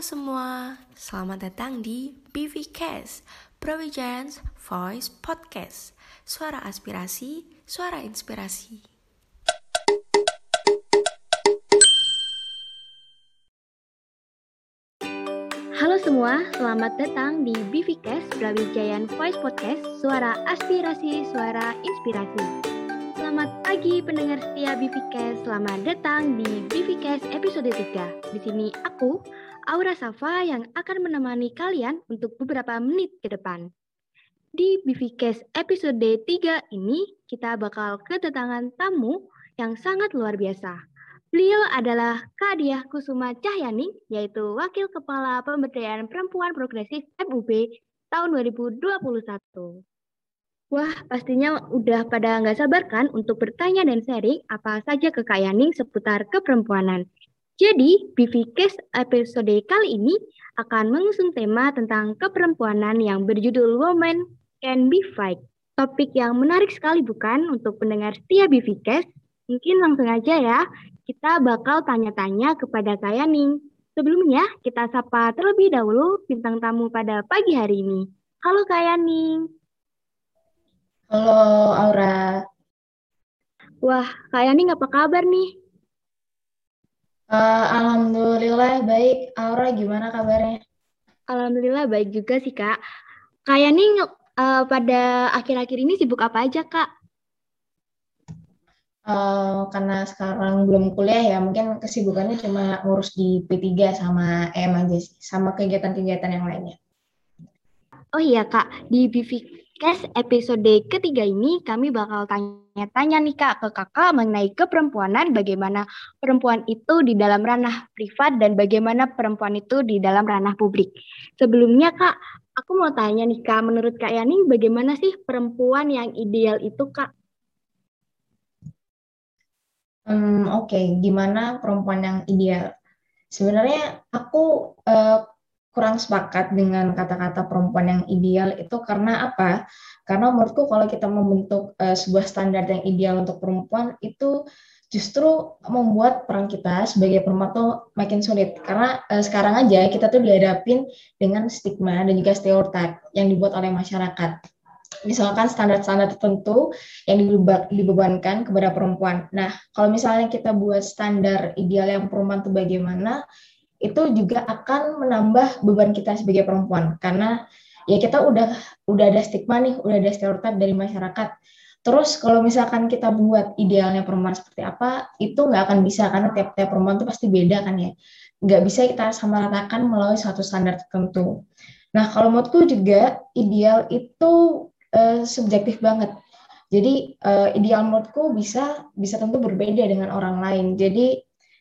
Semua, selamat datang di BV Cast, Provisions Voice Podcast. Suara aspirasi, suara inspirasi. Halo semua, selamat datang di BVCast Brawijaya Voice Podcast Suara Aspirasi, Suara Inspirasi Selamat pagi pendengar setia BVCast, selamat datang di BVCast episode 3 Di sini aku, Aura Safa yang akan menemani kalian untuk beberapa menit ke depan Di BVCast episode 3 ini, kita bakal kedatangan tamu yang sangat luar biasa Beliau adalah Kak Kusuma Cahyani, yaitu Wakil Kepala Pemberdayaan Perempuan Progresif MUB tahun 2021. Wah, pastinya udah pada nggak sabar kan untuk bertanya dan sharing apa saja ke Kak Yani seputar keperempuanan. Jadi, BVCast episode kali ini akan mengusung tema tentang keperempuanan yang berjudul Women Can Be Fight. Topik yang menarik sekali bukan untuk pendengar setia BVCast? Mungkin langsung aja ya, kita bakal tanya-tanya kepada Kak Yani. Sebelumnya, kita sapa terlebih dahulu bintang tamu pada pagi hari ini. Halo Kak Yani. Halo Aura. Wah, Kak Yani apa kabar nih? Uh, Alhamdulillah baik. Aura gimana kabarnya? Alhamdulillah baik juga sih Kak. Kak Yani uh, pada akhir-akhir ini sibuk apa aja Kak? Uh, karena sekarang belum kuliah ya, mungkin kesibukannya cuma ngurus di P3 sama EM aja sih, sama kegiatan-kegiatan yang lainnya. Oh iya Kak, di BVCast episode ketiga ini kami bakal tanya-tanya nih Kak ke Kakak mengenai keperempuanan, bagaimana perempuan itu di dalam ranah privat dan bagaimana perempuan itu di dalam ranah publik. Sebelumnya Kak, aku mau tanya nih Kak, menurut Kak Yani bagaimana sih perempuan yang ideal itu Kak? Hmm, Oke, okay. gimana perempuan yang ideal? Sebenarnya aku uh, kurang sepakat dengan kata-kata perempuan yang ideal itu karena apa? Karena menurutku kalau kita membentuk uh, sebuah standar yang ideal untuk perempuan itu justru membuat peran kita sebagai perempuan tuh makin sulit karena uh, sekarang aja kita tuh dihadapin dengan stigma dan juga stereotip yang dibuat oleh masyarakat misalkan standar-standar tertentu yang dibebankan kepada perempuan. Nah, kalau misalnya kita buat standar ideal yang perempuan itu bagaimana, itu juga akan menambah beban kita sebagai perempuan karena ya kita udah udah ada stigma nih, udah ada stereotip dari masyarakat. Terus kalau misalkan kita buat idealnya perempuan seperti apa, itu nggak akan bisa karena tiap-tiap perempuan itu pasti beda kan ya. Nggak bisa kita sama ratakan melalui satu standar tertentu. Nah, kalau menurutku juga ideal itu uh, subjektif banget. Jadi uh, ideal menurutku bisa bisa tentu berbeda dengan orang lain. Jadi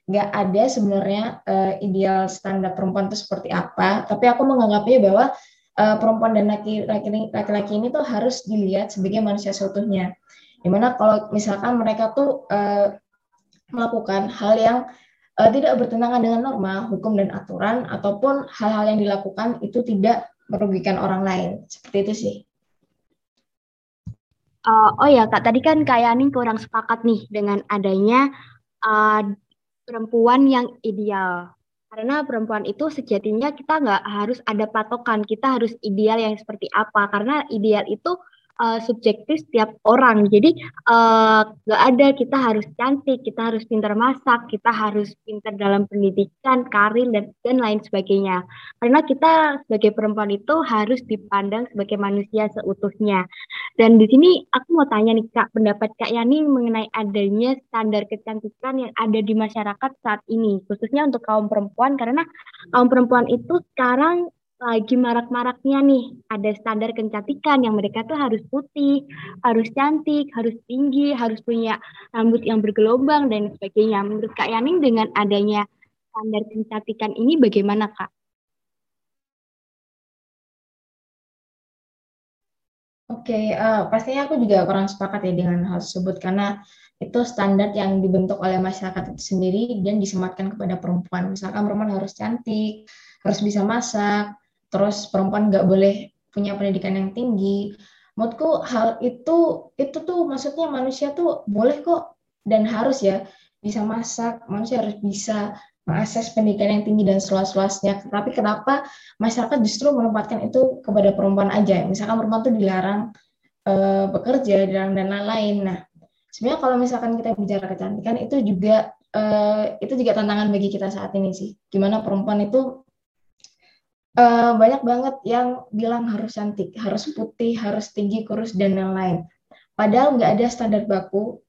nggak ada sebenarnya uh, ideal standar perempuan itu seperti apa. Tapi aku menganggapnya bahwa uh, perempuan dan laki-laki ini tuh harus dilihat sebagai manusia seutuhnya. Di mana kalau misalkan mereka tuh uh, melakukan hal yang uh, tidak bertentangan dengan norma, hukum dan aturan, ataupun hal-hal yang dilakukan itu tidak merugikan orang lain. Seperti itu sih. Uh, oh ya Kak, tadi kan Kak Yani kurang sepakat nih dengan adanya uh, perempuan yang ideal. Karena perempuan itu sejatinya kita nggak harus ada patokan, kita harus ideal yang seperti apa. Karena ideal itu uh, subjektif setiap orang. Jadi uh, ada kita harus cantik, kita harus pintar masak, kita harus pintar dalam pendidikan, karir dan dan lain sebagainya. Karena kita sebagai perempuan itu harus dipandang sebagai manusia seutuhnya. Dan di sini aku mau tanya nih Kak, pendapat Kak Yani mengenai adanya standar kecantikan yang ada di masyarakat saat ini, khususnya untuk kaum perempuan karena kaum perempuan itu sekarang lagi marak-maraknya nih ada standar kecantikan yang mereka tuh harus putih, harus cantik, harus tinggi, harus punya rambut yang bergelombang dan sebagainya. Menurut Kak Yaning dengan adanya standar kecantikan ini bagaimana Kak? Oke, okay, uh, eh, pastinya aku juga kurang sepakat ya dengan hal tersebut karena itu standar yang dibentuk oleh masyarakat itu sendiri dan disematkan kepada perempuan. Misalkan perempuan harus cantik, harus bisa masak, terus perempuan nggak boleh punya pendidikan yang tinggi. Menurutku hal itu itu tuh maksudnya manusia tuh boleh kok dan harus ya bisa masak, manusia harus bisa mengakses pendidikan yang tinggi dan seluas-luasnya. Tapi kenapa masyarakat justru menempatkan itu kepada perempuan aja? Misalkan perempuan itu dilarang uh, bekerja, dilarang dan lain-lain. Nah, sebenarnya kalau misalkan kita bicara kecantikan itu juga uh, itu juga tantangan bagi kita saat ini sih. Gimana perempuan itu uh, banyak banget yang bilang harus cantik, harus putih, harus tinggi, kurus dan lain-lain. Padahal nggak ada standar baku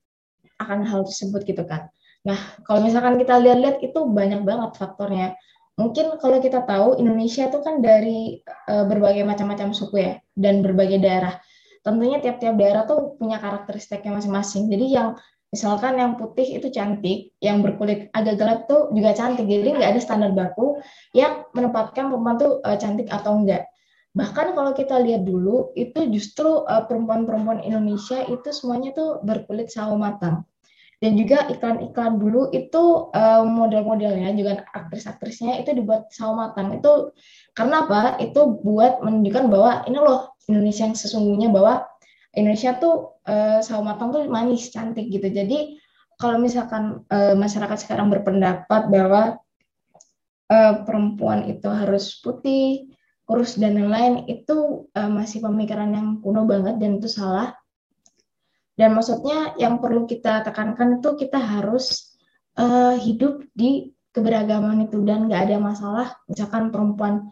akan hal tersebut gitu kan. Nah, kalau misalkan kita lihat-lihat itu banyak banget faktornya. Mungkin kalau kita tahu Indonesia itu kan dari uh, berbagai macam-macam suku ya dan berbagai daerah. Tentunya tiap-tiap daerah tuh punya karakteristiknya masing-masing. Jadi yang misalkan yang putih itu cantik, yang berkulit agak gelap tuh juga cantik. Jadi nggak ada standar baku yang menempatkan perempuan tuh uh, cantik atau enggak. Bahkan kalau kita lihat dulu, itu justru uh, perempuan-perempuan Indonesia itu semuanya tuh berkulit sawo matang dan juga iklan-iklan dulu itu uh, model-modelnya juga aktris-aktrisnya itu dibuat sawo matang itu karena apa itu buat menunjukkan bahwa ini loh Indonesia yang sesungguhnya bahwa Indonesia tuh uh, sawo matang tuh manis cantik gitu. Jadi kalau misalkan uh, masyarakat sekarang berpendapat bahwa uh, perempuan itu harus putih kurus dan lain-lain itu uh, masih pemikiran yang kuno banget dan itu salah. Dan maksudnya yang perlu kita tekankan itu kita harus uh, hidup di keberagaman itu. Dan nggak ada masalah misalkan perempuan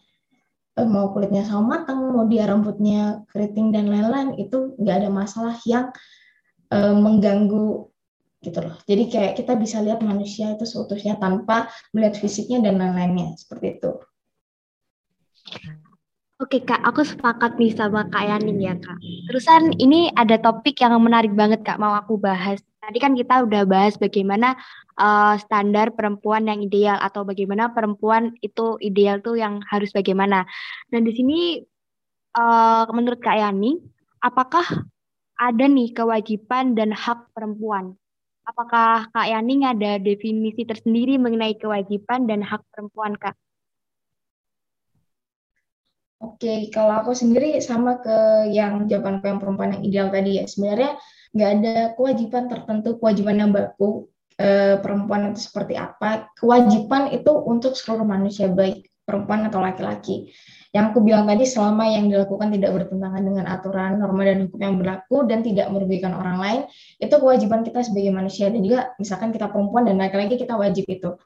mau kulitnya sama matang, mau dia rambutnya keriting dan lain-lain itu nggak ada masalah yang uh, mengganggu gitu loh. Jadi kayak kita bisa lihat manusia itu seutuhnya tanpa melihat fisiknya dan lain-lainnya seperti itu. Oke Kak, aku sepakat nih sama Kak Yaning ya Kak. Terusan ini ada topik yang menarik banget Kak mau aku bahas. Tadi kan kita udah bahas bagaimana uh, standar perempuan yang ideal atau bagaimana perempuan itu ideal tuh yang harus bagaimana. Dan di sini uh, menurut Kak Yani, apakah ada nih kewajiban dan hak perempuan? Apakah Kak Yani ada definisi tersendiri mengenai kewajiban dan hak perempuan Kak? Oke, kalau aku sendiri sama ke yang jawaban yang perempuan yang ideal tadi ya. Sebenarnya nggak ada kewajiban tertentu, kewajiban yang baku e, perempuan itu seperti apa. Kewajiban itu untuk seluruh manusia, baik perempuan atau laki-laki. Yang aku bilang tadi, selama yang dilakukan tidak bertentangan dengan aturan, norma, dan hukum yang berlaku dan tidak merugikan orang lain, itu kewajiban kita sebagai manusia. Dan juga misalkan kita perempuan dan laki-laki, kita wajib itu.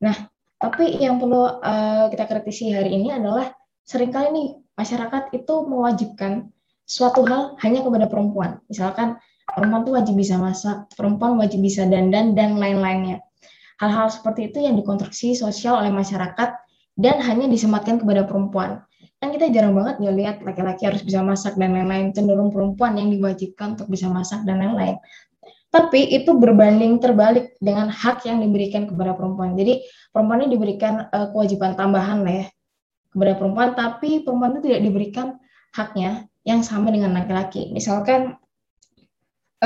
Nah, tapi yang perlu uh, kita kritisi hari ini adalah sering kali nih masyarakat itu mewajibkan suatu hal hanya kepada perempuan. Misalkan perempuan tuh wajib bisa masak, perempuan wajib bisa dandan dan lain-lainnya. Hal-hal seperti itu yang dikonstruksi sosial oleh masyarakat dan hanya disematkan kepada perempuan. Kan kita jarang banget ya laki-laki harus bisa masak dan lain-lain, cenderung perempuan yang diwajibkan untuk bisa masak dan lain-lain. Tapi itu berbanding terbalik dengan hak yang diberikan kepada perempuan. Jadi perempuan ini diberikan uh, kewajiban tambahan lah ya, kepada perempuan, tapi perempuan itu tidak diberikan haknya yang sama dengan laki-laki. Misalkan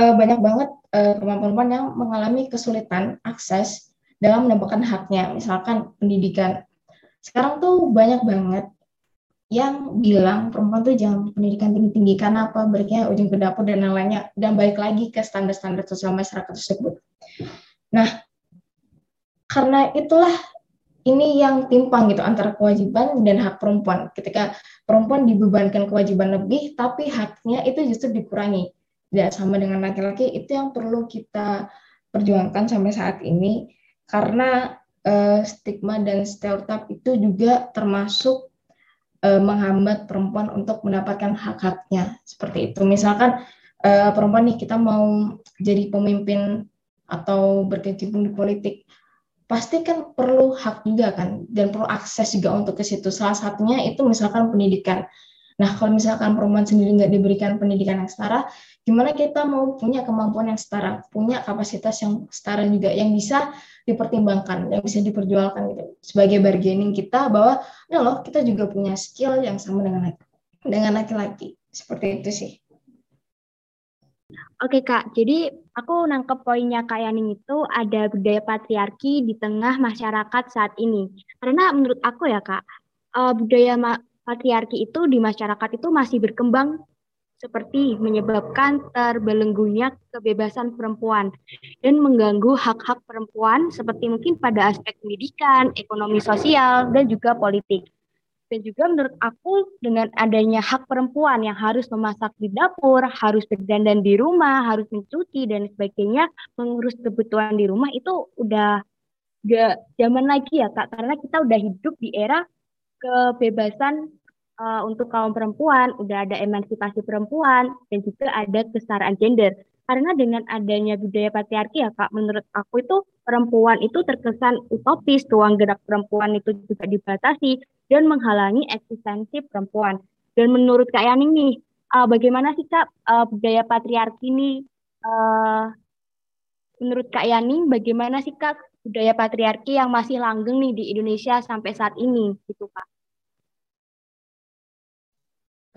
uh, banyak banget uh, perempuan-perempuan yang mengalami kesulitan akses dalam mendapatkan haknya, misalkan pendidikan. Sekarang tuh banyak banget yang bilang perempuan tuh jangan pendidikan tinggi-tinggi karena apa beriknya ujung ke dapur dan lain-lainnya dan balik lagi ke standar-standar sosial masyarakat tersebut. Nah, karena itulah ini yang timpang gitu antara kewajiban dan hak perempuan. Ketika perempuan dibebankan kewajiban lebih, tapi haknya itu justru dikurangi. Tidak sama dengan laki-laki, itu yang perlu kita perjuangkan sampai saat ini, karena uh, stigma dan stereotip itu juga termasuk uh, menghambat perempuan untuk mendapatkan hak-haknya. Seperti itu. Misalkan uh, perempuan nih, kita mau jadi pemimpin atau berkecimpung di politik, pasti kan perlu hak juga kan dan perlu akses juga untuk ke situ. Salah satunya itu misalkan pendidikan. Nah, kalau misalkan perempuan sendiri nggak diberikan pendidikan yang setara, gimana kita mau punya kemampuan yang setara, punya kapasitas yang setara juga, yang bisa dipertimbangkan, yang bisa diperjualkan gitu. Sebagai bargaining kita bahwa, nah loh, kita juga punya skill yang sama dengan dengan laki-laki. Seperti itu sih. Oke Kak, jadi aku nangkep poinnya Kak Yaning itu ada budaya patriarki di tengah masyarakat saat ini. Karena menurut aku ya Kak, uh, budaya patriarki itu di masyarakat itu masih berkembang seperti menyebabkan terbelenggunya kebebasan perempuan dan mengganggu hak-hak perempuan seperti mungkin pada aspek pendidikan, ekonomi sosial, dan juga politik. Dan juga menurut aku dengan adanya hak perempuan yang harus memasak di dapur, harus berdandan di rumah, harus mencuci dan sebagainya, mengurus kebutuhan di rumah itu udah gak zaman lagi ya kak, karena kita udah hidup di era kebebasan uh, untuk kaum perempuan, udah ada emansipasi perempuan, dan juga ada kesetaraan gender. Karena dengan adanya budaya patriarki ya Kak, menurut aku itu perempuan itu terkesan utopis, ruang gerak perempuan itu juga dibatasi dan menghalangi eksistensi perempuan. Dan menurut Kak Yani nih, uh, bagaimana sih Kak uh, budaya patriarki ini uh, menurut Kak Yani bagaimana sih Kak budaya patriarki yang masih langgeng nih di Indonesia sampai saat ini gitu Kak?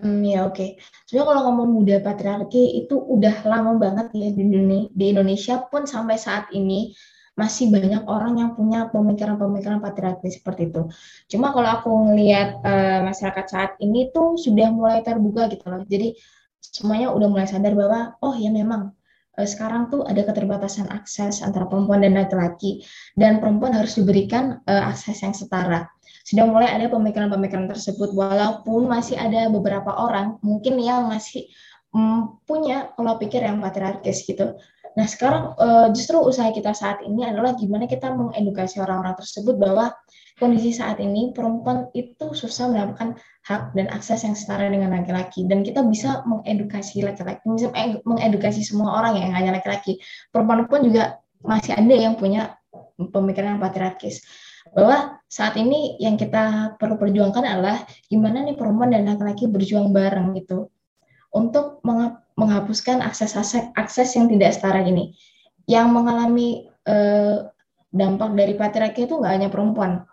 Hmm, ya oke. Okay. Sebenarnya kalau ngomong budaya patriarki itu udah lama banget ya di di Indonesia pun sampai saat ini masih banyak orang yang punya pemikiran-pemikiran patriarki seperti itu. Cuma kalau aku ngelihat uh, masyarakat saat ini tuh sudah mulai terbuka gitu loh. Jadi semuanya udah mulai sadar bahwa oh ya memang sekarang tuh ada keterbatasan akses antara perempuan dan laki-laki dan perempuan harus diberikan uh, akses yang setara sudah mulai ada pemikiran-pemikiran tersebut walaupun masih ada beberapa orang mungkin yang masih um, punya pola pikir yang patriarkis gitu. Nah sekarang uh, justru usaha kita saat ini adalah gimana kita mengedukasi orang-orang tersebut bahwa kondisi saat ini perempuan itu susah mendapatkan hak dan akses yang setara dengan laki-laki. Dan kita bisa mengedukasi laki-laki bisa mengedukasi semua orang yang hanya laki-laki. Perempuan pun juga masih ada yang punya pemikiran patriarkis. Bahwa saat ini yang kita perlu perjuangkan adalah gimana nih perempuan dan laki-laki berjuang bareng gitu. Untuk menghapuskan akses-akses akses yang tidak setara ini. Yang mengalami eh, dampak dari patriarki itu nggak hanya perempuan.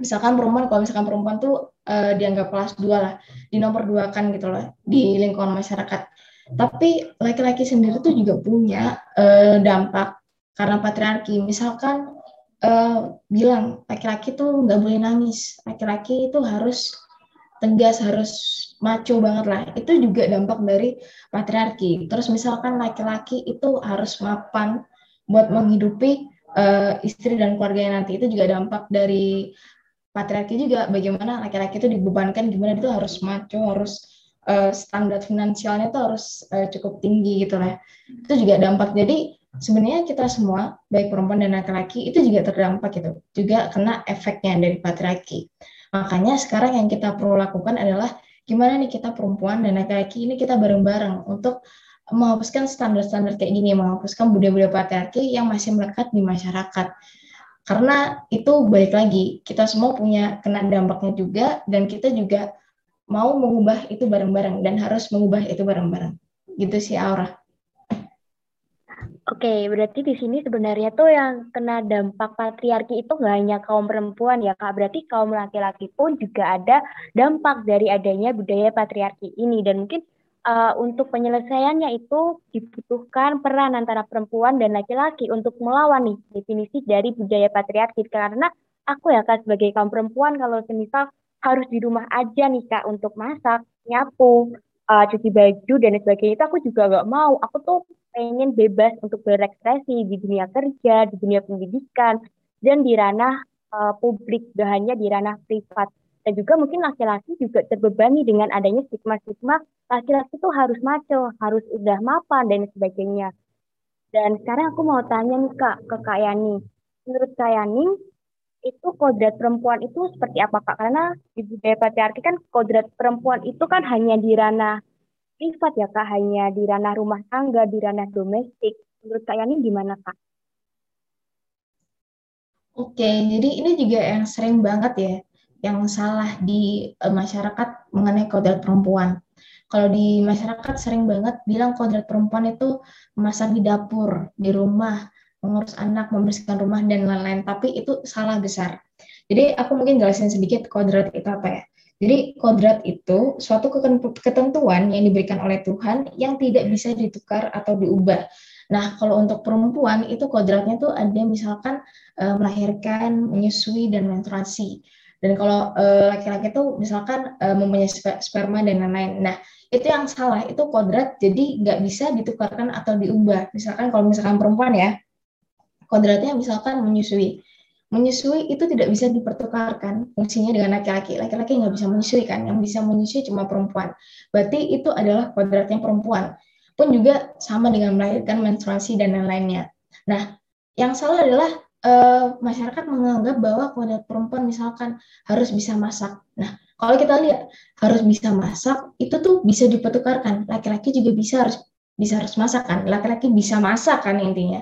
Misalkan perempuan, kalau misalkan perempuan tuh eh, dianggap kelas dua lah, di nomor dua kan gitu loh di lingkungan masyarakat. Tapi laki-laki sendiri tuh juga punya eh, dampak karena patriarki. Misalkan uh, bilang laki-laki tuh nggak boleh nangis, laki-laki itu harus tegas, harus maco banget lah. Itu juga dampak dari patriarki. Terus misalkan laki-laki itu harus mapan buat menghidupi uh, istri dan keluarganya nanti itu juga dampak dari patriarki juga. Bagaimana laki-laki itu dibebankan, gimana itu harus maco, harus uh, standar finansialnya itu harus uh, cukup tinggi gitu lah. Itu juga dampak. Jadi sebenarnya kita semua baik perempuan dan laki-laki itu juga terdampak gitu juga kena efeknya dari patriarki makanya sekarang yang kita perlu lakukan adalah gimana nih kita perempuan dan laki-laki ini kita bareng-bareng untuk menghapuskan standar-standar kayak gini menghapuskan budaya-budaya patriarki yang masih melekat di masyarakat karena itu balik lagi kita semua punya kena dampaknya juga dan kita juga mau mengubah itu bareng-bareng dan harus mengubah itu bareng-bareng gitu sih Aura. Oke, berarti di sini sebenarnya tuh yang kena dampak patriarki itu nggak hanya kaum perempuan ya kak, berarti kaum laki-laki pun juga ada dampak dari adanya budaya patriarki ini. Dan mungkin uh, untuk penyelesaiannya itu dibutuhkan peran antara perempuan dan laki-laki untuk melawan nih definisi dari budaya patriarki. Karena aku ya kak sebagai kaum perempuan kalau semisal harus di rumah aja nih kak untuk masak, nyapu, uh, cuci baju dan sebagainya itu aku juga nggak mau. Aku tuh pengen bebas untuk berekspresi di dunia kerja, di dunia pendidikan, dan di ranah uh, publik, gak hanya di ranah privat. Dan juga mungkin laki-laki juga terbebani dengan adanya stigma-stigma laki-laki itu harus maco, harus udah mapan, dan sebagainya. Dan sekarang aku mau tanya nih Kak, ke Kak Yani. Menurut Kak Yani, itu kodrat perempuan itu seperti apa Kak? Karena di budaya patriarki kan kodrat perempuan itu kan hanya di ranah privat ya Kak, hanya di ranah rumah tangga, di ranah domestik. Menurut Kak Yani gimana Kak? Oke, jadi ini juga yang sering banget ya, yang salah di uh, masyarakat mengenai kodrat perempuan. Kalau di masyarakat sering banget bilang kodrat perempuan itu memasak di dapur, di rumah, mengurus anak, membersihkan rumah, dan lain-lain. Tapi itu salah besar. Jadi aku mungkin jelasin sedikit kodrat itu apa ya. Jadi kodrat itu suatu ketentuan yang diberikan oleh Tuhan yang tidak bisa ditukar atau diubah. Nah, kalau untuk perempuan itu kodratnya tuh ada misalkan uh, melahirkan, menyusui dan menstruasi. Dan kalau laki laki-laki itu misalkan uh, mempunyai sperma dan lain-lain. Nah, itu yang salah itu kodrat jadi nggak bisa ditukarkan atau diubah misalkan kalau misalkan perempuan ya kodratnya misalkan menyusui menyusui itu tidak bisa dipertukarkan fungsinya dengan laki-laki. Laki-laki nggak bisa menyusui kan? Yang bisa menyusui cuma perempuan. Berarti itu adalah kodratnya perempuan. Pun juga sama dengan melahirkan menstruasi dan lain-lainnya. Nah yang salah adalah uh, masyarakat menganggap bahwa kodrat perempuan misalkan harus bisa masak. Nah kalau kita lihat harus bisa masak itu tuh bisa dipertukarkan. Laki-laki juga bisa harus bisa harus masak kan? Laki-laki bisa masak kan intinya?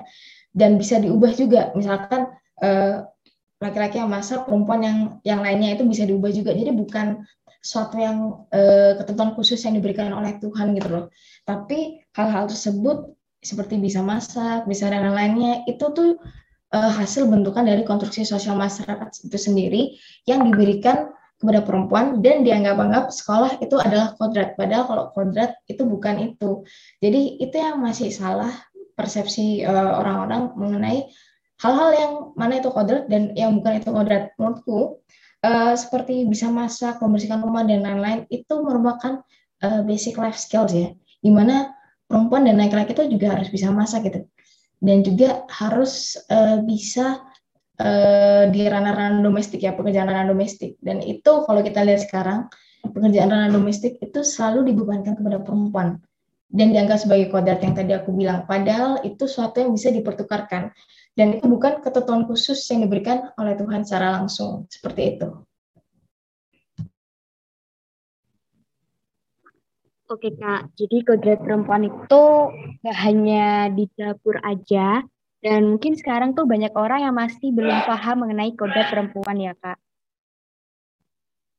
Dan bisa diubah juga. Misalkan uh, laki-laki yang masak, perempuan yang yang lainnya itu bisa diubah juga. Jadi bukan suatu yang uh, ketentuan khusus yang diberikan oleh Tuhan gitu loh. Tapi hal-hal tersebut seperti bisa masak, bisa dan lainnya itu tuh uh, hasil bentukan dari konstruksi sosial masyarakat itu sendiri yang diberikan kepada perempuan dan dianggap-anggap sekolah itu adalah kodrat. Padahal kalau kodrat itu bukan itu. Jadi itu yang masih salah persepsi orang-orang uh, mengenai hal-hal yang mana itu kodrat dan yang bukan itu kodrat. Menurutku uh, seperti bisa masak, membersihkan rumah dan lain-lain itu merupakan uh, basic life skills ya, di mana perempuan dan laki-laki itu juga harus bisa masak gitu. Dan juga harus uh, bisa uh, di ranah-ranah domestik ya pekerjaan ranah domestik. Dan itu kalau kita lihat sekarang pekerjaan ranah domestik itu selalu dibebankan kepada perempuan. Dan dianggap sebagai kodrat yang tadi aku bilang. Padahal itu suatu yang bisa dipertukarkan dan itu bukan ketentuan khusus yang diberikan oleh Tuhan secara langsung seperti itu. Oke kak, jadi kodrat perempuan itu gak hanya di dapur aja, dan mungkin sekarang tuh banyak orang yang masih belum paham mengenai kodrat perempuan ya kak.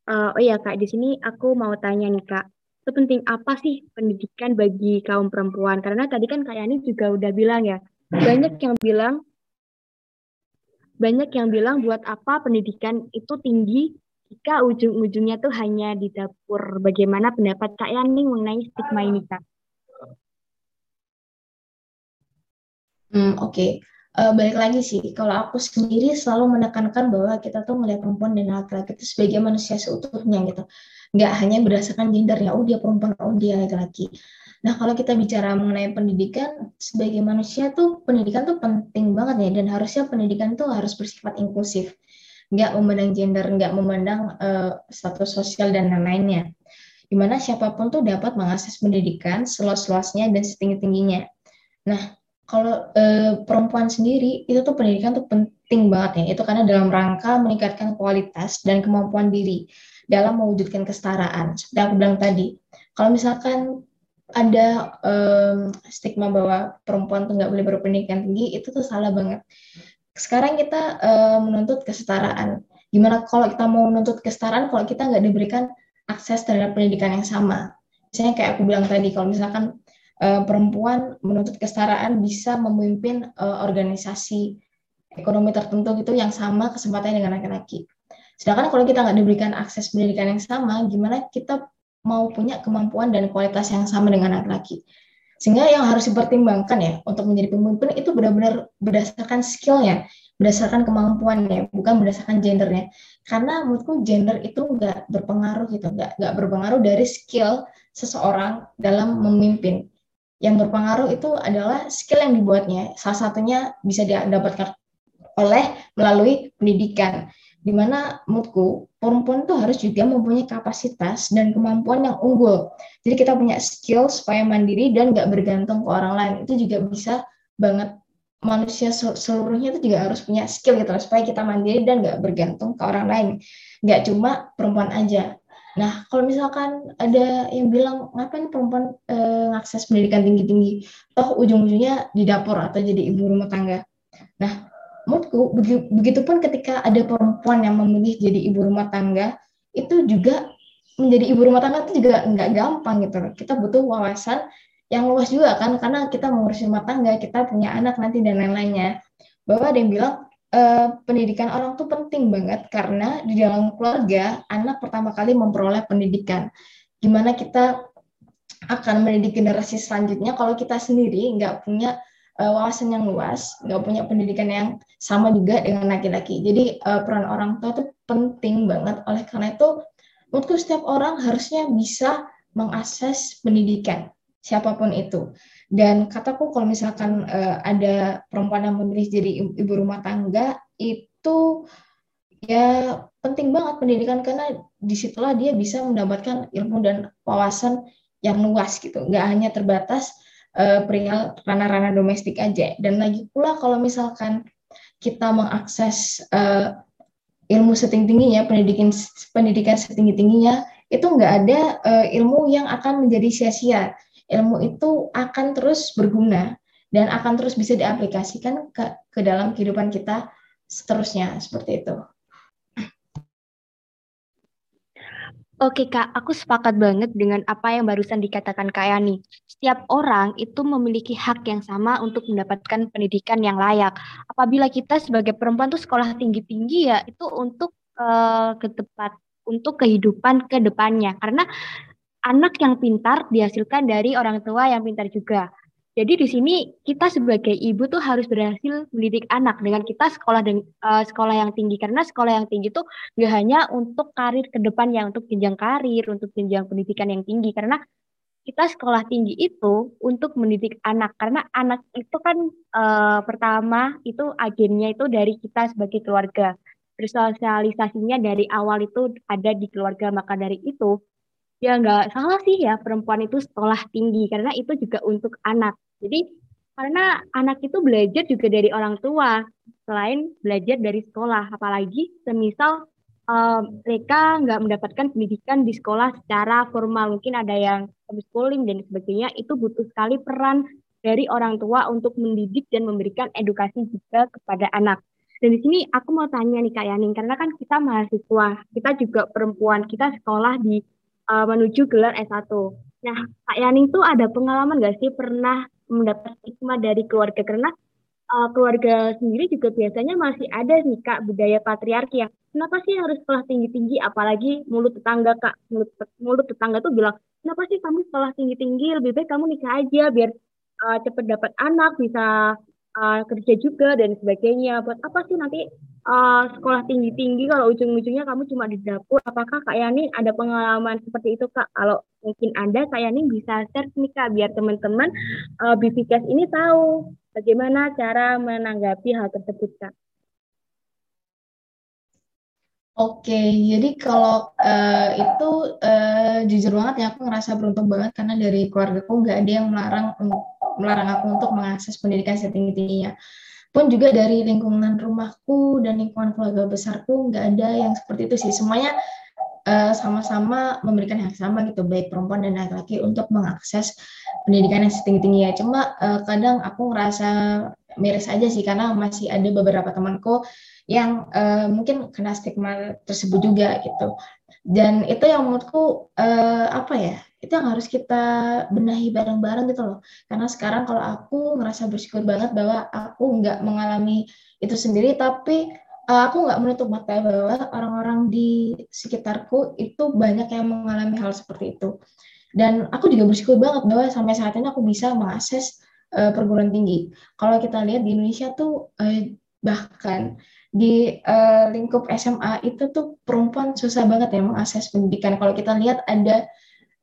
Uh, oh iya kak, di sini aku mau tanya nih kak, sepenting apa sih pendidikan bagi kaum perempuan? Karena tadi kan kak Yani juga udah bilang ya, banyak yang bilang banyak yang bilang buat apa pendidikan itu tinggi jika ujung-ujungnya tuh hanya di dapur. Bagaimana pendapat Kak Yani mengenai stigma ini, Kak? Hmm, Oke, okay. uh, eh, balik lagi sih. Kalau aku sendiri selalu menekankan bahwa kita tuh melihat perempuan dan laki-laki itu sebagai manusia seutuhnya gitu. Nggak hanya berdasarkan gendernya, oh dia perempuan, oh dia laki-laki. Nah, kalau kita bicara mengenai pendidikan, sebagai manusia tuh pendidikan tuh penting banget ya, dan harusnya pendidikan tuh harus bersifat inklusif. Nggak memandang gender, nggak memandang uh, status sosial dan lain-lainnya. Di mana siapa pun tuh dapat mengakses pendidikan seluas-luasnya dan setinggi-tingginya. Nah, kalau uh, perempuan sendiri, itu tuh pendidikan tuh penting banget ya. Itu karena dalam rangka meningkatkan kualitas dan kemampuan diri dalam mewujudkan kesetaraan. Seperti aku bilang tadi, kalau misalkan ada um, stigma bahwa perempuan tuh nggak boleh berpendidikan tinggi itu tuh salah banget. Sekarang kita um, menuntut kesetaraan. Gimana kalau kita mau menuntut kesetaraan kalau kita nggak diberikan akses terhadap pendidikan yang sama? Misalnya kayak aku bilang tadi, kalau misalkan uh, perempuan menuntut kesetaraan bisa memimpin uh, organisasi ekonomi tertentu gitu yang sama kesempatannya dengan laki-laki. Sedangkan kalau kita nggak diberikan akses pendidikan yang sama, gimana kita mau punya kemampuan dan kualitas yang sama dengan laki-laki. Sehingga yang harus dipertimbangkan ya untuk menjadi pemimpin itu benar-benar berdasarkan skillnya, berdasarkan kemampuannya, bukan berdasarkan gendernya. Karena menurutku gender itu nggak berpengaruh gitu, nggak nggak berpengaruh dari skill seseorang dalam memimpin. Yang berpengaruh itu adalah skill yang dibuatnya. Salah satunya bisa didapatkan oleh melalui pendidikan di mana menurutku perempuan itu harus juga mempunyai kapasitas dan kemampuan yang unggul. Jadi kita punya skill supaya mandiri dan nggak bergantung ke orang lain. Itu juga bisa banget manusia seluruhnya itu juga harus punya skill gitu supaya kita mandiri dan nggak bergantung ke orang lain. Nggak cuma perempuan aja. Nah, kalau misalkan ada yang bilang ngapain perempuan e, ngakses pendidikan tinggi-tinggi, toh ujung-ujungnya di dapur atau jadi ibu rumah tangga. Nah, menurutku begitupun ketika ada perempuan yang memilih jadi ibu rumah tangga itu juga menjadi ibu rumah tangga itu juga nggak gampang gitu. Kita butuh wawasan yang luas juga kan karena kita mengurus rumah tangga kita punya anak nanti dan lain-lainnya. Bahwa ada yang bilang e, pendidikan orang tuh penting banget karena di dalam keluarga anak pertama kali memperoleh pendidikan. Gimana kita akan mendidik generasi selanjutnya kalau kita sendiri nggak punya uh, wawasan yang luas, nggak punya pendidikan yang sama juga dengan laki-laki. Jadi uh, peran orang tua itu penting banget. Oleh karena itu, menurutku setiap orang harusnya bisa mengakses pendidikan siapa pun itu. Dan kataku kalau misalkan uh, ada perempuan yang memilih jadi ibu rumah tangga itu ya penting banget pendidikan karena di situlah dia bisa mendapatkan ilmu dan wawasan yang luas gitu, nggak hanya terbatas uh, perihal ranah-ranah domestik aja. Dan lagi pula kalau misalkan kita mengakses uh, ilmu setinggi tingginya, pendidikan pendidikan setinggi tingginya, itu nggak ada uh, ilmu yang akan menjadi sia-sia ilmu itu akan terus berguna dan akan terus bisa diaplikasikan ke, ke dalam kehidupan kita seterusnya seperti itu. Oke Kak, aku sepakat banget dengan apa yang barusan dikatakan Kak Yani. Setiap orang itu memiliki hak yang sama untuk mendapatkan pendidikan yang layak. Apabila kita sebagai perempuan tuh sekolah tinggi-tinggi ya, itu untuk uh, ke depan, untuk kehidupan ke depannya. Karena anak yang pintar dihasilkan dari orang tua yang pintar juga. Jadi di sini kita sebagai ibu tuh harus berhasil mendidik anak dengan kita sekolah dan uh, sekolah yang tinggi. Karena sekolah yang tinggi tuh gak hanya untuk karir ke depan ya untuk jenjang karir, untuk jenjang pendidikan yang tinggi. Karena kita sekolah tinggi itu untuk mendidik anak. Karena anak itu kan uh, pertama itu agennya itu dari kita sebagai keluarga. Bersosialisasinya dari awal itu ada di keluarga. Maka dari itu ya nggak salah sih ya perempuan itu sekolah tinggi. Karena itu juga untuk anak. Jadi karena anak itu belajar juga dari orang tua selain belajar dari sekolah. Apalagi semisal uh, mereka nggak mendapatkan pendidikan di sekolah secara formal, mungkin ada yang homeschooling dan sebagainya. Itu butuh sekali peran dari orang tua untuk mendidik dan memberikan edukasi juga kepada anak. Dan di sini aku mau tanya nih Kak Yaning, karena kan kita mahasiswa, kita juga perempuan, kita sekolah di uh, menuju gelar S1. Nah, Kak Yaning tuh ada pengalaman nggak sih pernah mendapat stigma dari keluarga karena uh, keluarga sendiri juga biasanya masih ada nih Kak budaya patriarki yang kenapa sih harus sekolah tinggi-tinggi? Apalagi mulut tetangga Kak. Mulut mulut tetangga tuh bilang kenapa sih kamu sekolah tinggi-tinggi? Lebih baik kamu nikah aja biar uh, cepet dapat anak bisa uh, kerja juga dan sebagainya buat apa sih nanti uh, sekolah tinggi-tinggi kalau ujung-ujungnya kamu cuma di dapur. Apakah Kak Yani ada pengalaman seperti itu Kak? Kalau mungkin ada, Kak Yani bisa share nih Kak biar teman-teman uh, BVCast ini tahu bagaimana cara menanggapi hal tersebut Kak. Oke, jadi kalau uh, itu uh, jujur banget ya aku ngerasa beruntung banget karena dari keluarga aku nggak ada yang melarang melarang aku untuk mengakses pendidikan setinggi tingginya pun juga dari lingkungan rumahku dan lingkungan keluarga besarku nggak ada yang seperti itu sih. Semuanya eh, sama-sama memberikan hak sama gitu baik perempuan dan laki-laki untuk mengakses pendidikan yang setinggi tinggi ya cuma uh, kadang aku ngerasa miris aja sih karena masih ada beberapa temanku yang uh, mungkin kena stigma tersebut juga gitu. Dan itu yang menurutku uh, apa ya itu yang harus kita benahi bareng-bareng gitu loh. Karena sekarang kalau aku ngerasa bersyukur banget bahwa aku nggak mengalami itu sendiri, tapi uh, aku nggak menutup mata bahwa orang-orang di sekitarku itu banyak yang mengalami hal seperti itu. Dan aku juga bersyukur banget bahwa sampai saat ini aku bisa mengakses uh, perguruan tinggi. Kalau kita lihat di Indonesia tuh uh, bahkan di uh, lingkup SMA itu tuh perempuan susah banget ya mengakses pendidikan. Kalau kita lihat ada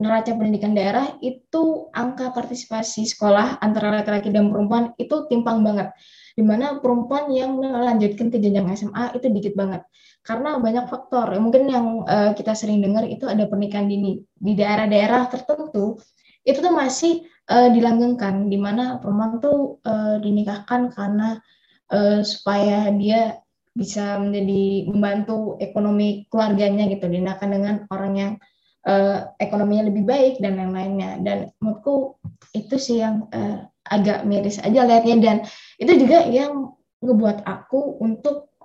neraca pendidikan daerah itu angka partisipasi sekolah antara laki-laki dan perempuan itu timpang banget. Di mana perempuan yang melanjutkan ke jenjang SMA itu dikit banget. Karena banyak faktor. Mungkin yang uh, kita sering dengar itu ada pernikahan dini di daerah-daerah tertentu itu tuh masih uh, dilanggengkan di mana perempuan tuh uh, dinikahkan karena uh, supaya dia bisa menjadi membantu ekonomi keluarganya gitu dinikahkan dengan orang yang uh, ekonominya lebih baik dan lain-lainnya. Dan menurutku itu sih yang uh, agak miris aja lihatnya dan itu juga yang ngebuat aku untuk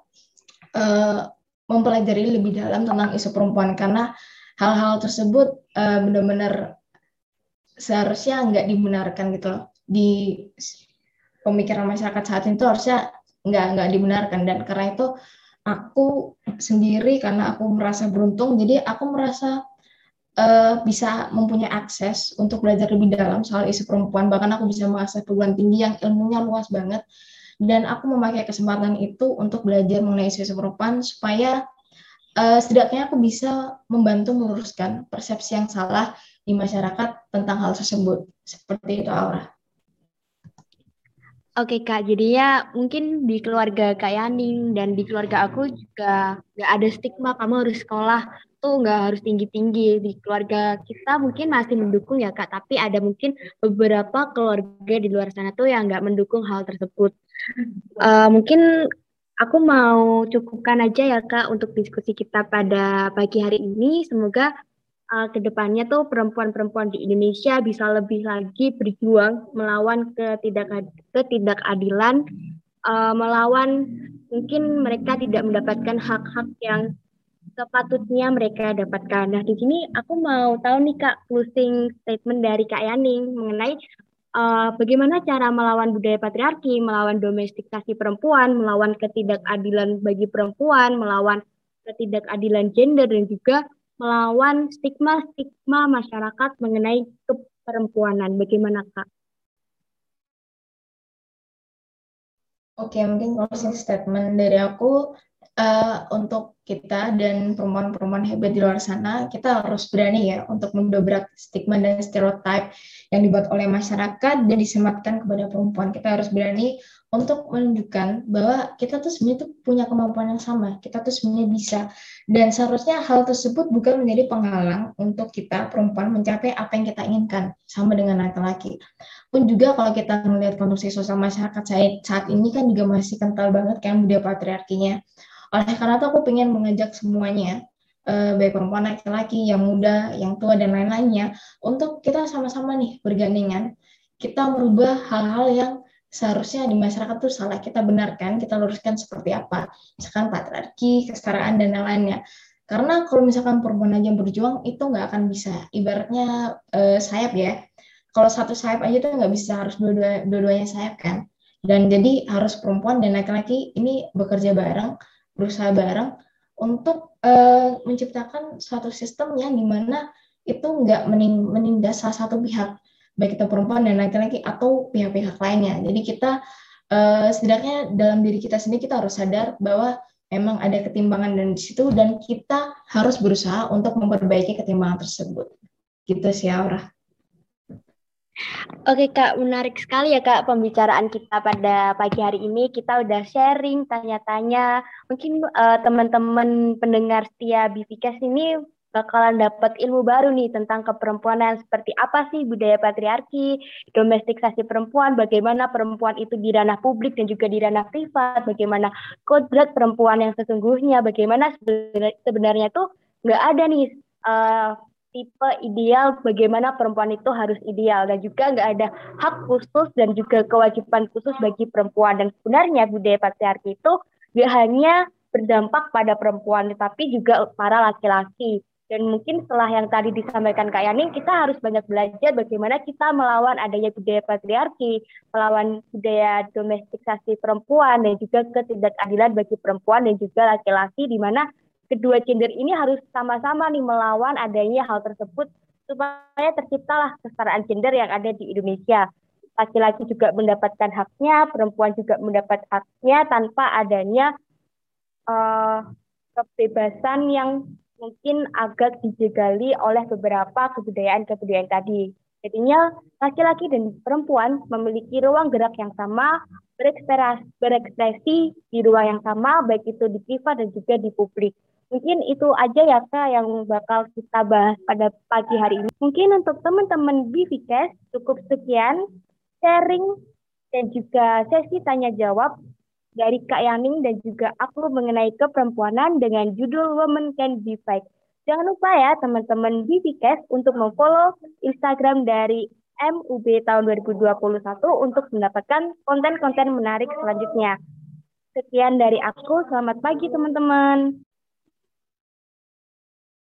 uh, mempelajari lebih dalam tentang isu perempuan. Karena hal-hal tersebut uh, benar-benar seharusnya nggak dibenarkan gitu loh. Di pemikiran masyarakat saat itu harusnya nggak nggak dibenarkan. Dan karena itu aku sendiri karena aku merasa beruntung jadi aku merasa uh, bisa mempunyai akses untuk belajar lebih dalam soal isu perempuan. Bahkan aku bisa mengakses perguruan tinggi yang ilmunya luas banget. Dan aku memakai kesempatan itu untuk belajar mengenai isu, -isu perempuan supaya uh, setidaknya aku bisa membantu meluruskan persepsi yang salah di masyarakat tentang hal tersebut. Seperti itu Aura. Oke Kak, jadinya mungkin di keluarga Kak Yaning dan di keluarga aku juga nggak ada stigma kamu harus sekolah tuh nggak harus tinggi-tinggi. Di keluarga kita mungkin masih mendukung ya Kak, tapi ada mungkin beberapa keluarga di luar sana tuh yang nggak mendukung hal tersebut. Uh, mungkin aku mau cukupkan aja ya Kak untuk diskusi kita pada pagi hari ini. Semoga uh, ke depannya tuh perempuan-perempuan di Indonesia bisa lebih lagi berjuang melawan ketidak ketidakadilan, uh, melawan mungkin mereka tidak mendapatkan hak-hak yang sepatutnya mereka dapatkan. Nah, di sini aku mau tahu nih Kak closing statement dari Kak Yaning mengenai uh, bagaimana cara melawan budaya patriarki, melawan domestikasi perempuan, melawan ketidakadilan bagi perempuan, melawan ketidakadilan gender dan juga melawan stigma-stigma masyarakat mengenai keperempuanan. Bagaimana Kak? Oke, mungkin closing statement dari aku uh, untuk kita dan perempuan-perempuan hebat di luar sana, kita harus berani ya untuk mendobrak stigma dan stereotip yang dibuat oleh masyarakat dan disematkan kepada perempuan. Kita harus berani untuk menunjukkan bahwa kita tuh sebenarnya tuh punya kemampuan yang sama, kita tuh sebenarnya bisa. Dan seharusnya hal tersebut bukan menjadi penghalang untuk kita perempuan mencapai apa yang kita inginkan, sama dengan laki-laki. Pun juga kalau kita melihat kondisi sosial masyarakat saat, ini kan juga masih kental banget kan budaya patriarkinya. Oleh karena itu aku ingin mengajak semuanya, eh, baik perempuan laki-laki, yang muda, yang tua, dan lain-lainnya, untuk kita sama-sama nih bergandengan, kita merubah hal-hal yang seharusnya di masyarakat tuh salah kita benarkan, kita luruskan seperti apa. Misalkan patriarki, kesetaraan, dan lain-lainnya. Karena kalau misalkan perempuan aja berjuang, itu nggak akan bisa. Ibaratnya uh, sayap ya. Kalau satu sayap aja tuh nggak bisa, harus dua-duanya sayap kan. Dan jadi harus perempuan dan laki-laki ini bekerja bareng, berusaha bareng untuk uh, menciptakan suatu sistem yang di mana itu nggak menindas salah satu pihak baik itu perempuan dan laki-laki atau pihak-pihak lainnya. Jadi kita uh, setidaknya dalam diri kita sendiri kita harus sadar bahwa memang ada ketimbangan dan di situ dan kita harus berusaha untuk memperbaiki ketimbangan tersebut. Gitu sih Aura. Oke Kak, menarik sekali ya Kak pembicaraan kita pada pagi hari ini. Kita udah sharing, tanya-tanya. Mungkin uh, teman-teman pendengar setia BVKS ini bakalan dapat ilmu baru nih tentang keperempuanan seperti apa sih budaya patriarki, domestikasi perempuan, bagaimana perempuan itu di ranah publik dan juga di ranah privat, bagaimana kodrat perempuan yang sesungguhnya, bagaimana sebenarnya tuh nggak ada nih uh, tipe ideal bagaimana perempuan itu harus ideal. Dan juga nggak ada hak khusus dan juga kewajiban khusus bagi perempuan. Dan sebenarnya budaya patriarki itu nggak hanya berdampak pada perempuan tetapi juga para laki-laki. Dan mungkin setelah yang tadi disampaikan Kak Yani, kita harus banyak belajar bagaimana kita melawan adanya budaya patriarki, melawan budaya domestikasi perempuan, dan juga ketidakadilan bagi perempuan dan juga laki-laki, di mana kedua gender ini harus sama-sama nih melawan adanya hal tersebut supaya terciptalah kesetaraan gender yang ada di Indonesia. Laki-laki juga mendapatkan haknya, perempuan juga mendapat haknya tanpa adanya uh, kebebasan yang mungkin agak dijegali oleh beberapa kebudayaan-kebudayaan tadi. Jadinya laki-laki dan perempuan memiliki ruang gerak yang sama, berekspresi, di ruang yang sama, baik itu di privat dan juga di publik. Mungkin itu aja ya Kak yang bakal kita bahas pada pagi hari ini. Mungkin untuk teman-teman BVCast cukup sekian sharing dan juga sesi tanya jawab dari Kak Yaning dan juga aku mengenai keperempuanan dengan judul Women Can Be Fight. Jangan lupa ya teman-teman BBCast untuk memfollow Instagram dari MUB tahun 2021 untuk mendapatkan konten-konten menarik selanjutnya. Sekian dari aku, selamat pagi teman-teman.